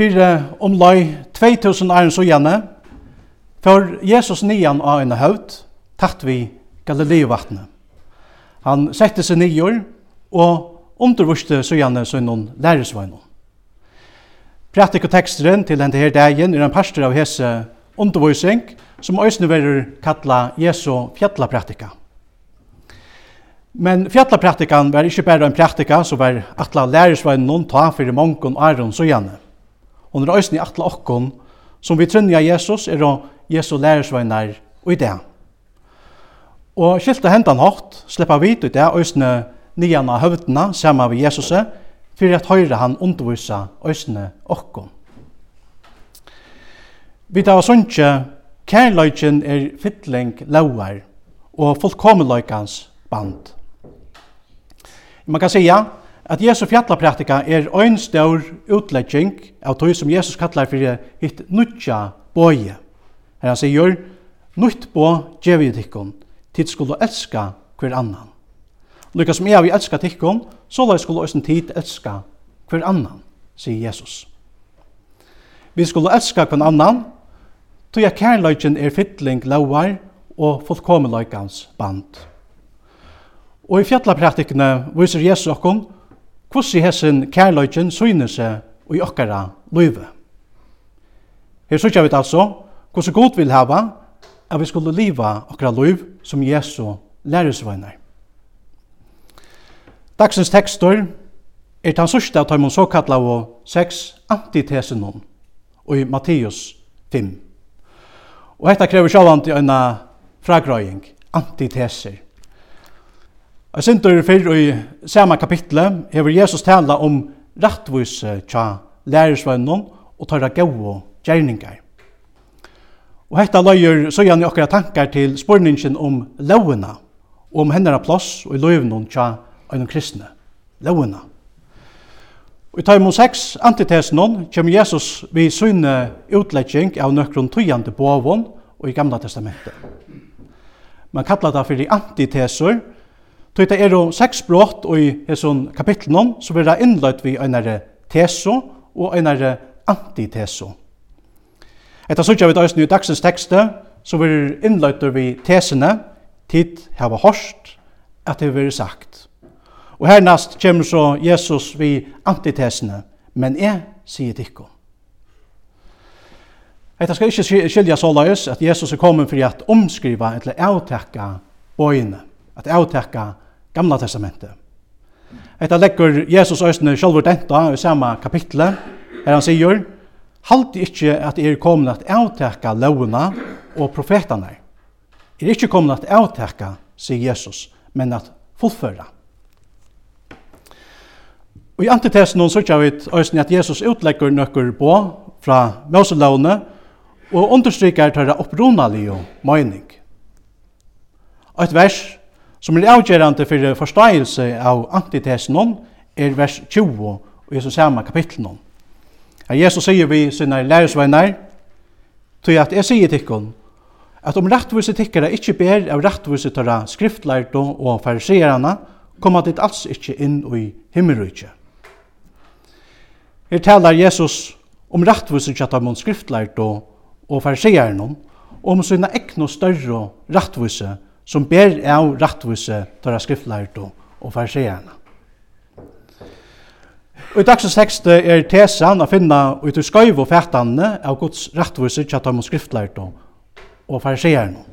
for om lai 2000 æren så gjerne, for Jesus nian av en høvd, tatt vi Galileovattnet. Han sette seg nior og undervurste så gjerne så noen og teksteren til denne her dagen er en pastor av hese undervisning, som òsne verur kalla Jesu fjallapraktika. Men fjallapraktikan var ikkje berre en praktika som var atla læresvein noen ta fyrir mongon Aron så gjerne og når øysen i atle okkon, som vi trønja Jesus, er og Jesu lærersveinar og i det. Og skilt og hendan hatt, sleppa vi ut det, øysene nian av høvdena, saman vi Jesus, fyrir at høyre han undervisa øysene okkon. Vi tar sånnkje, kærløyken er fytling lauar og fullkomeløykans band. Man kan säga, at Jesu fjallapraktika er ein stor utlegging av tog som Jesus kallar fyrir hitt nutja boje. Her han sier, nutt bo djevi tikkun, tid skulle elska hver annan. Lukas som jeg vi elska tikkun, så la skulle òsen tid elska hver annan, sier Jesus. Vi skulle elska hver annan, tog jeg kærløyken er fytling lauar og fullkomeløykans band. Og i fjallapraktikene viser Jesus okkur hvordan hessen kærløyken synes seg i okkara løyve. Her sykja vi altså hvordan god vil hava at vi skulle liva okkara løyv som Jesu læresvøyner. Dagsens tekstor er tan sørste av tøymon såkalla og seks antitesenon og i Matteus 5. Og hetta krever sjálvandi øyna fragrøying, antiteser. Jeg synder fyrir i samme kapitlet hever Jesus tala om rattvise tja lærersvennon og tøyra gau gjerningar. Og hetta løyer så gjerne okkara tankar til spurningen om lovena og om hennara plass og i løyvnån tja einum kristne, lovena. Og i Taimon 6, antitesnon, kjem Jesus vi syne utlegging av nøkron tøyande bovon og i Gamla testamentet. Man kallar det fyrir antitesor, Tog det er jo seks brått i hesson kapitlenon, så blir det innløyt vi einare teso og einare antiteso. Etter så vi døysen i dagsens tekste, så blir innløyt vi tesene, tid hava hårst, at det blir sagt. Og hernast kommer så Jesus vi antitesene, men jeg sier tikkum. Etter skal ikke skilja så løys at Jesus er kommet for at omskriva eller avtekka bøyene at avtekka gamla testamentet. Etta leggur Jesus øysene sjálfur denta i samme kapitlet, her han sier, Halti ikkje at er komin at avtekka lovuna og profetane. Er ikkje komin at avtekka, sier Jesus, men at fullføra. Og i antitesen hon sørkja vi øysene at Jesus utleggur nøkker på fra Moselovne og understrykar tørra opprunalig og møyning. Og et vers som er avgjørende for forståelse av antitesen er vers 20 i Jesu samme kapitlen. Her Jesus sier vi sine læresvenner, tog at jeg sier tikkun, at om rettvise tikkere ikke ber av rettvise tåra skriftlærte og fariserene, kommer det alls ikke inn i himmelrykket. Her talar Jesus om rettviset tjata mot skriftlærdo og fariserana, om sina ekno større rettvise som ber av rattvise tåra skriftlært og farseerne. Og i dagsens tekst er tesan å finna ut i skøyv og fætanne av Guds rattvise tjatam og skriftlært og farseerne.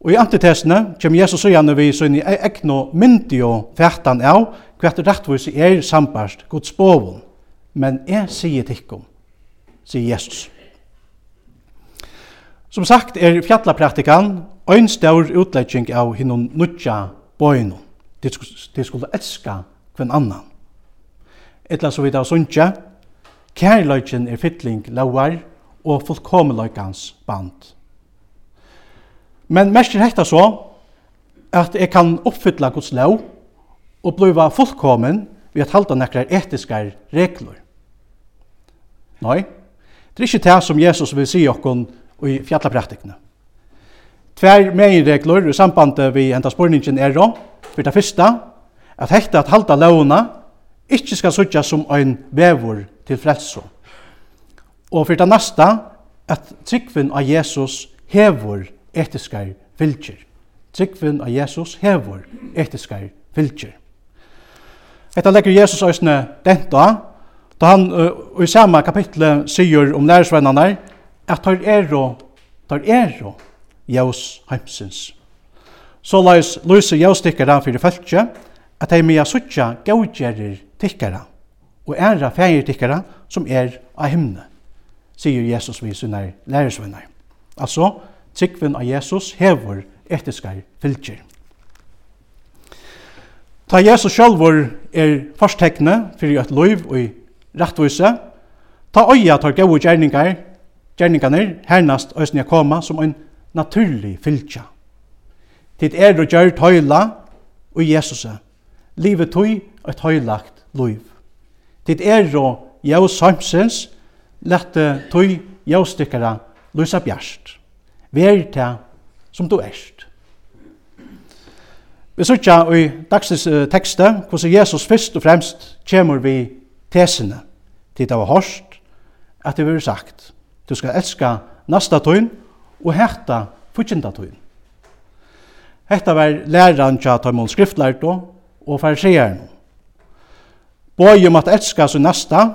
Og i antitesene kommer Jesus og gjerne vi så inn i egno myndig og fætan av hva rattvise er sambarst Guds boven. Men jeg sier tikkum, sier Jesus. Som sagt er fjallapraktikan ein stór utlegging av hinum nutja bøinum. Det skulle, skulle elska kvann annan. Etla så vidt av sunnja, kærløyken er fytling lauar og fullkomeløykans band. Men mest er hekta så at jeg kan oppfylla Guds lov og bliva fullkomen ved at halda nekrar etiskar regler. Nei, det er ikke det som Jesus vil si okkon i fjallapraktikene tver meginregler i samband vi enda spurningen er om, for det første, at hekta at halda lovna ikkje skal sutja som ein vevor til frelso. Og for det neste, at tryggvinn av Jesus hevor etiskar fylgjer. Tryggvinn av Jesus hevor etiskar fylgjer. Etta legger Jesus òsne denta, da han uh, i samme kapitlet sier om lærersvennerne, at tar er og tar er og jævs heimsins. Så lais lyse jævstikkara fyrir fölkje, at hei mia suttja gaugjerir tikkara, og æra fægir tikkara som er av himne, sier Jesus vi sunnar lærersvinnar. Altså, tryggvin av Jesus hevur etiskar fylgjer. Ta Jesus sjálfur er forstekne fyrir eit loiv og i rattvise, ta oia tar gau gjerningar, gjerningarnir hernast òsne koma som ein naturlig fylgja. Tid er og gjør tøyla og Jesus. Livet tøy og tøylagt liv. Tid er og jæv samsens lette tøy jævstikkara lusa bjerst. Vær til som du erst. Vi sørger i dagsens tekstet hvordan Jesus først og fremst kommer vi tesene. til det var hørst at det var sagt. Du skal elska nasta tøyn og hætta fyrtjendatøyen. Hetta var læran tja tøymon skriftlært og fariseeren. Bøy om at elska sin nasta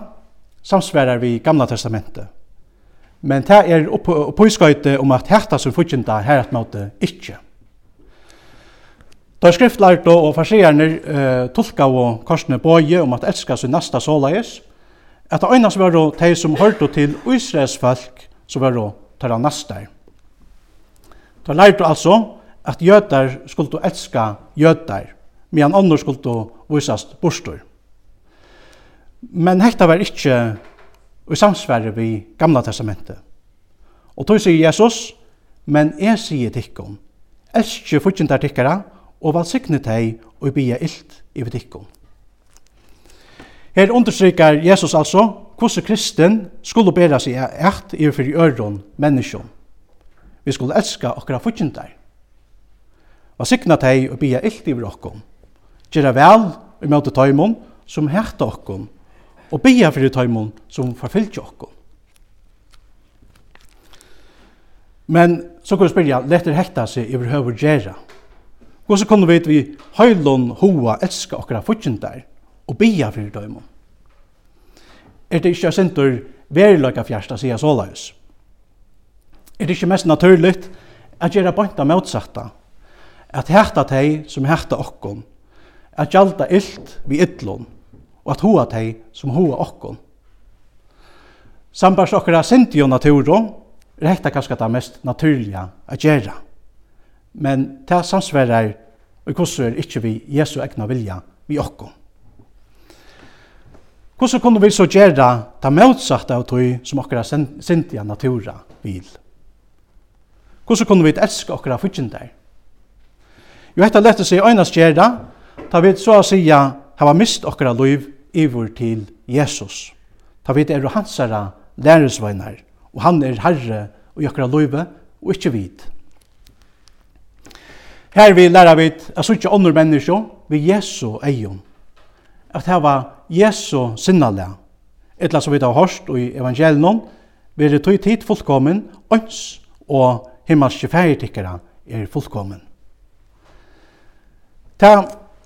samsvarar vi gamla testamentet. Men det er oppøyskøyte om at hætta sin her at måte ikkje. Da skriftlært og farseerne uh, tolka og korsne bøye om at elska sin nasta såleis, at det øynas var de som hørte til Israels folk, som var de nastar. Da lærte altså at jøtar skulle elska jøtar, medan andre skulle visast bostor. Men hekta var ikkje i samsverre vi gamla testamentet. Og tog sier Jesus, men jeg sier tikkum, elskje fudgjendar tikkara, og valsikne teg og bia illt i tikkum. Her understryker Jesus altså hvordan kristen skulle bæra seg eit i fyrir øron menneskjon Vi skulle elska okkara futjindar. Og sikna tei og bia illt iver okkom. Gjera vel i møte taimon som hekta okkom. Og bia fyrir taimon som forfylgja okkom. Men så kan vi spyrja, letter hekta seg iver høver gjerra. Og så kunne vi vi høylon hoa elska okkara futjindar og bia fyrir taimon. Er det ikkje sintur verilaga fjersta sier såleis? er det ikke mest naturligt at gjøre bønta motsatta, at hætta teg som hætta okkon, at gjalda illt vi ytlon, og at hoa teg som hoa okkon. Sambars okkara sintio naturo, er hætta kanskje det mest naturliga at gjøre. Men det samsverar og hvordan er ikke vi Jesu egna vilja vi okkon. Hvordan kunne vi så gjøre ta motsatt av tog som okkara sintio natura vil? Hvordan kunne vi elske okkara fyrtjendar? Jo, hetta å seg øynast gjerda, ta vi så å sija hava mist okkara liv iver til Jesus. Ta vi er hansara læresveinar, og han er herre og okkara live, og ikkje vid. Her vi lærer vi at suttje ånder mennesker ved Jesu egen. At hava Jesu sinnalega, etla som vi har hørt i evangelien, vi er tog tid fullkommen, øns og himmelske fægertikkara er fullkommen. Det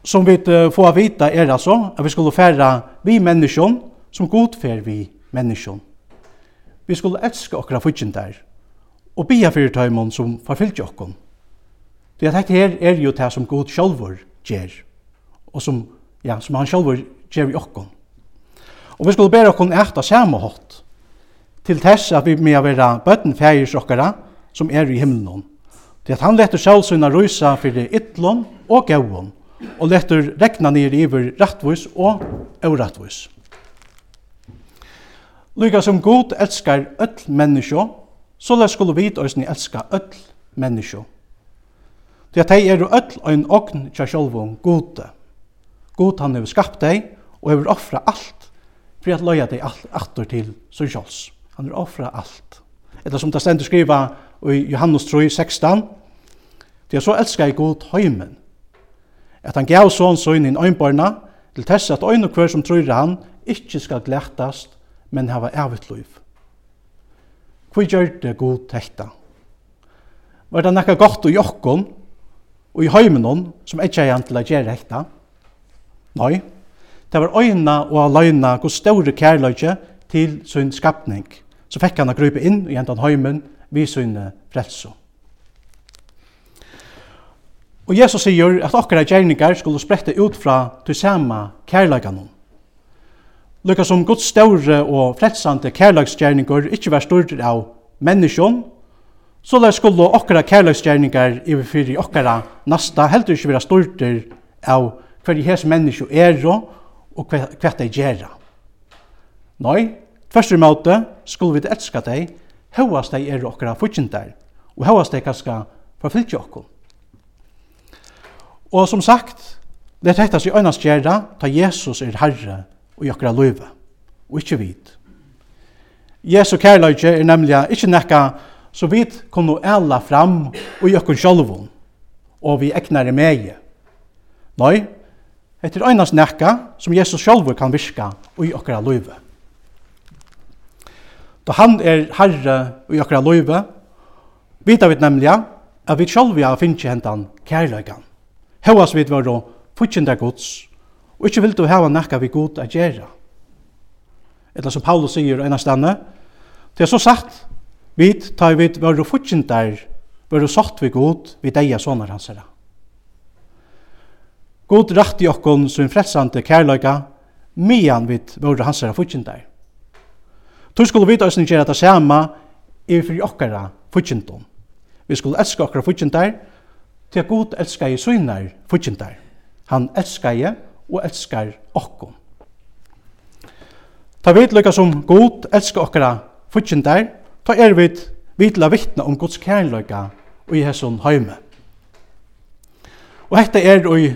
som vi får vite er altså at vi skulle fære vi mennesker som godfer vi mennesker. Vi skulle elske okra fudgjendar og bia fyrir tøymon som forfyllt jokkon. Det at her er jo det som god sjálfur gjer og som, ja, som han sjálfur gjer vi okkon. Og vi skulle bæra okkon eit av samme hot til tess at vi med å være bøtten fægers okkara som er i himmelen. Det at han letter sjálfsynna røysa fyrir ytlån og gauon, og letter rekna nir iver rattvois og eurattvois. Lyga som god elskar öll menneskjå, så lær skulle vi òsni elska öll menneskjå. Det at hei er öll ein ogn tja sjálfon gode. God han hefur skapt deg og hefur offra alt fyrir at løya deg alt, aftur til sin sjálfs. Han hefur offra alt. Eller som det stendur skriva, i Johannes 3, 16. Det er så elskar jeg god høymen. at han gav sånn søgn inn øynbarna, til tess at øyn og hver som tror han, ikkje skal glættast, men hava evigt liv. Hvor gjør det god tekta? Var det nekka godt i jokkon, og i heimenon, som ikke er han til å gjøre hekta? Nei, det var øyna og aløyna god store kærløyge til sin skapning. Så fikk han å grupe inn i hentan heimen vi syne frelso. Og Jesus sier at okkara gjerningar skulle sprette ut fra til sama kærleikanum. Lukka som Guds større og frelsande kærleiksgjerningar ikkje var større av menneskjon, så der skulle okkara kærleiksgjerningar overfyrir okkara nasta heldur ikkje vera større av hver i hes menneskjo er og hver hver hver hver hver hver hver hver hver hver hver Hóast dei er okkara fudgjendar, og hóast de kanska forfylgje okkur. Og som sagt, det er seg øynast gjerra, ta Jesus er Herre og okkara løyve, og ikkje vit. Jesu kærløyge er nemlig ikkje nekka så vit kunne æla fram og i okkar sjálvun, og vi eknare meie. Nei, etter øynast nekka som Jesus sjálvur kan virka og i okkara løyve. Da han er herre i okra løyve, vita vi nemlig at vi sjálvi har finnst hentan kærløygan. Hauas vi var futsjenda gods, og ikkje vil du hava nekka vi god a gjerra. Etla som Paulus sier enn stane, det er så sagt, vi tar vi var futsjendar, var sagt vi god, vi deia sonar hans herra. God rakt i okkon som frelsande kærløyga, mian vi var hans herra futsjendar. Tu skulle vi oss gjøre det samme i fri okkara fudgjentun. Vi skulle elska okkara fudgjentar, til at god elskar i søgnar fudgjentar. Han elskar i og elskar okkom. Ta vit lukka som god elskar okkara fudgjentar, ta er vit vitla vittna om gods kærløyka og i hesson heime. Og hetta er og i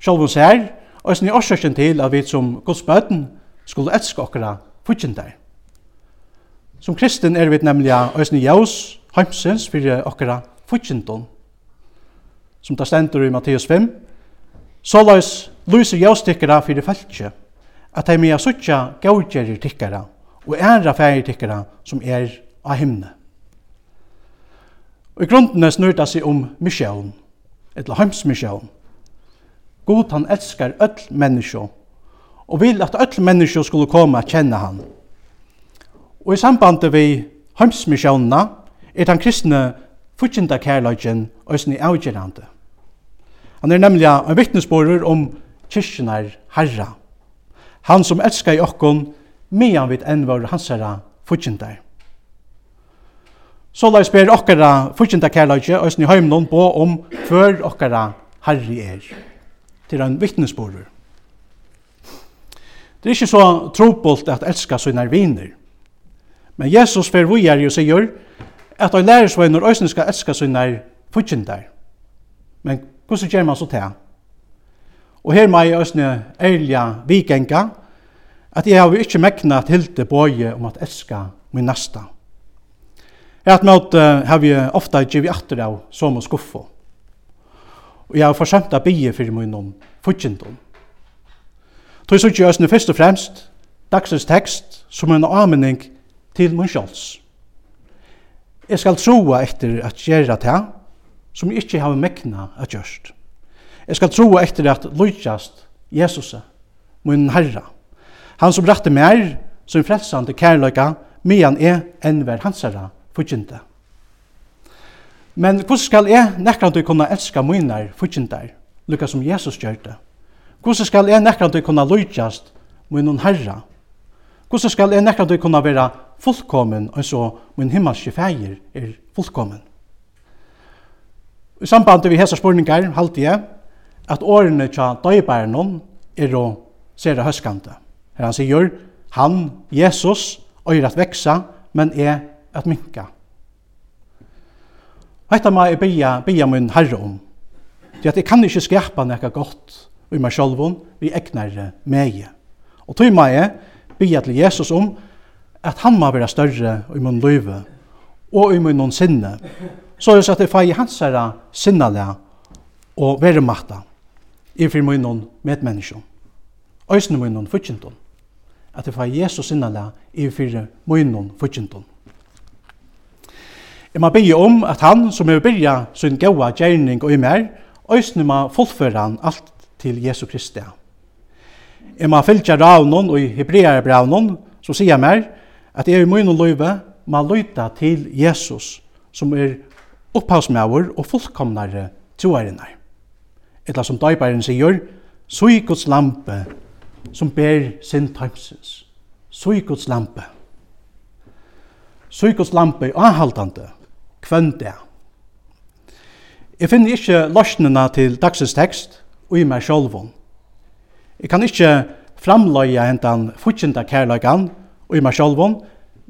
sjálfons her, og sni orsøkken til at vi som gods bøten skulle elska okkara fudgjentar. Som kristen er vi nemlig òsni jaus, heimsins, fyrir okkara futsindon. Som det stendur i Matteus 5, så løs lyse jævstikkara fyrir feltje, at de mea suttja gaugjerir tikkara og æra færi tikkara som er av himne. Og i grunden snurda seg om misjøen, etla heimsmisjøen. God han elskar öll menneskje, og vil at öll menneskje skulle komme at kjenne han, Og i sambandet vi heimsmisjonene er den kristne fortjenta kærløgjen og i avgjørende. Han er nemlig en vittnesborger om kyrkjen herra. Han som elskar i okkon, medan vi enn var hans herra fortjenta. Så la oss ber okkara fortjenta kærløgje øysen i heimlån på om før okkara herri er. Til en vittnesborger. Det er ikke så trobult at elska sine viner. Men Jesus fer vi er jo sigur at ein lærisveinur øysni skal elska sínar fitjindar. Men kussu gjer man så til? Og her mei øysni eilja vikenga at eg havi ikkje mekna tilde boje om at elska min nasta. Her at mot uh, havi ofta givi atter av som og skuffo. Og eg har forsømt a bie fyrir munnum fitjindum. Tøy så gjørs nu først og fremst dagsens tekst som en anmenning til min sjåls. Jeg skal troa etter at gjøre det som jeg ikke har mekna at gjørst. Jeg skal troa etter at lojtjast Jesus, min Herre, han som rette mer som frelsande kærløyga, medan er enn ver hans herra forkynte. Men hvordan skal jeg nekrande kunne elska mine forkyntar, lukka som Jesus gjør det? Hvordan skal jeg nekrande kunne lojtjast mine herre Hvordan skal jeg nekra du kunne være fullkommen, og så min himmelske feir er fullkommen? I samband med hese spurningar halte jeg at årene tja døybæren er å sere høskande. Her han sier, han, Jesus, øyre at veksa, men er at minka. Hetta ma er bia, bia min herre om. Det at jeg kan ikke skapa nekka godt i meg sjolvun, vi eknar meie. Og tog ma er bia til Jesus om at han må være større i mun løyve og i mun sinne. Så er det at jeg feier hans herre sinnele og være makta i for mun noen medmennesker. Øyne mun noen fortjentun. At jeg feier Jesus sinnele i for mun noen fortjentun. Jeg må bygge om at han som er byrja sin gaua gjerning og i mer, øyne må fullføre han alt til Jesu Kristi. Jeg må fylgja ravnån og i hebrearbrevnån, så sier jeg mer, at jeg i min løyve må lyta til Jesus, som er opphavsmauer og fullkomnare troarene. Etla som døyparen sier, Søy Guds lampe, som ber sin tøymsens. Søy Guds lampe. Søy Guds lampe er anhaltande, kvenn det. Jeg finner ikke løsningene til dagsens tekst, og i meg sjølvån. Jeg kan ikke framløye hentan futsinda kærløygan og i meg sjolvun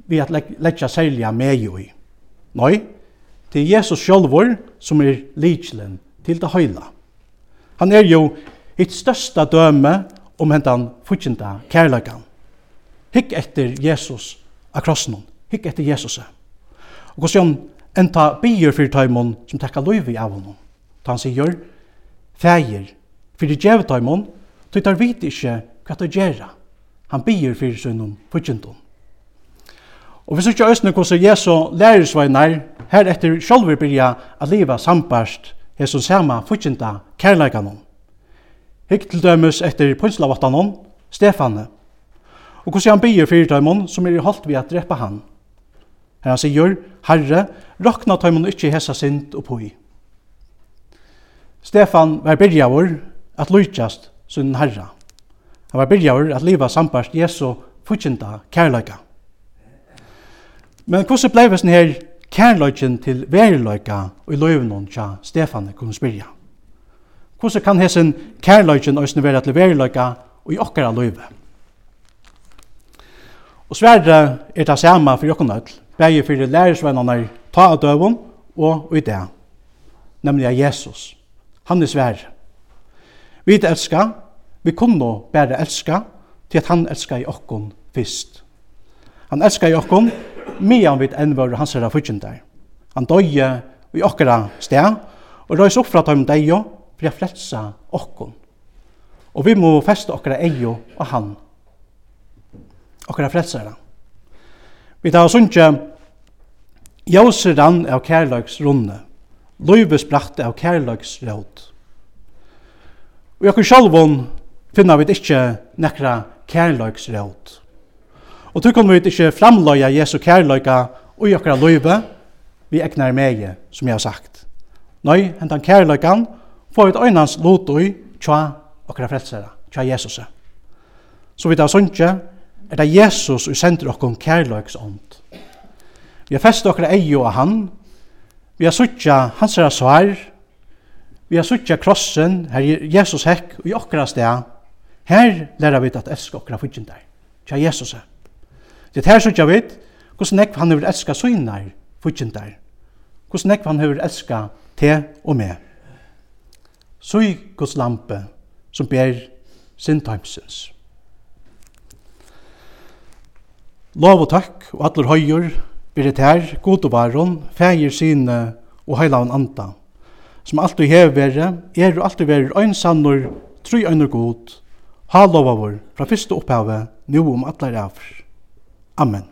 vi at letja selja jo i. Nei, det er Jesus sjolvur som er lidslen til det høyla. Han er jo hitt størsta døme om hentan futsinda kærløygan. Hikk etter Jesus av krossen. Hikk etter Jesus. Og hos Jon enta bier fyrir taimon som tekka loivi av honom. Ta han sier, Fægir, fyrir djev taimon, Tøy tar vit ikkje hva ta gjerra. Han bier fyrir sunnum fyrtjentun. Og vi sykja òsne hos Jesu lærersvainar, her etter sjolver byrja at liva sambarst Jesu sama fyrtjenta kærleikanon. Hygg til dømes etter punslavattanon, Stefane. Og hos han bier fyrir taimon som er i holdt vi at drepa han. Her han sier, Herre, rakna tøymon ikkje hessa sint og pui. Stefan var byrjavur at lujtjast sin herra. Han var byrjaver at liva sambarst Jesu futsinda kærløyga. Men hvordan blei vi her kærløyken til veriløyga og i løyvnån tja Stefan kunne spyrja? Hvordan kan hessen og òsne vera til veriløyga og i okkara løyve? Og sverre er det samme for jokken ødel, begge for lærersvennerne ta av døven og i det, nemlig Jesus. Han er sverre. Vi elska, vi kunne bare elska, til at han elska i okkon fyrst. Han elska i okkon, mian vi enn var hans herra fyrtjendar. Han døye i okkara sted, og røys opp fra dem deio, for jeg fletsa okkon. Og vi må feste okkara eio og han. Okkara fletsara. Vi tar sunnkje, jauser rann av kærløks runde, løyves bratte av kærløks råd. Og jeg kan sjálvun finna vi ikkje nekra kærløyksråd. Og tu kan vi ikkje framløya Jesu kærløyka og jokra løyve vi egnar meie, som jeg har sagt. Nøy, hentan kærløykan får vi øynans lotoi tja okra frelsera, tja Jesus. Så vi tar sunnje, er det Jesus som sender okkom kærløyksånd. Vi har fest okra eio av han, vi har suttja hans svar, Vi har suttja krossen, her Jesus hekk, og i okra sted, her lærer vi at elska okra fudgjendar, tja Jesus er. Det her suttja vi, hvordan nekv han vil elska søgnar fudgjendar, hvordan nekv han hefur elska te og me. Søy Guds lampe, som ber sin. Lov og takk, og atler høyur, byrjet her, god og varon, feir sine og heilavn anda, som alltid hever vere, er og alltid vere ein sannur, tru einar god, halova vår, fra fyrste opphavet, nu om atler avr. Amen.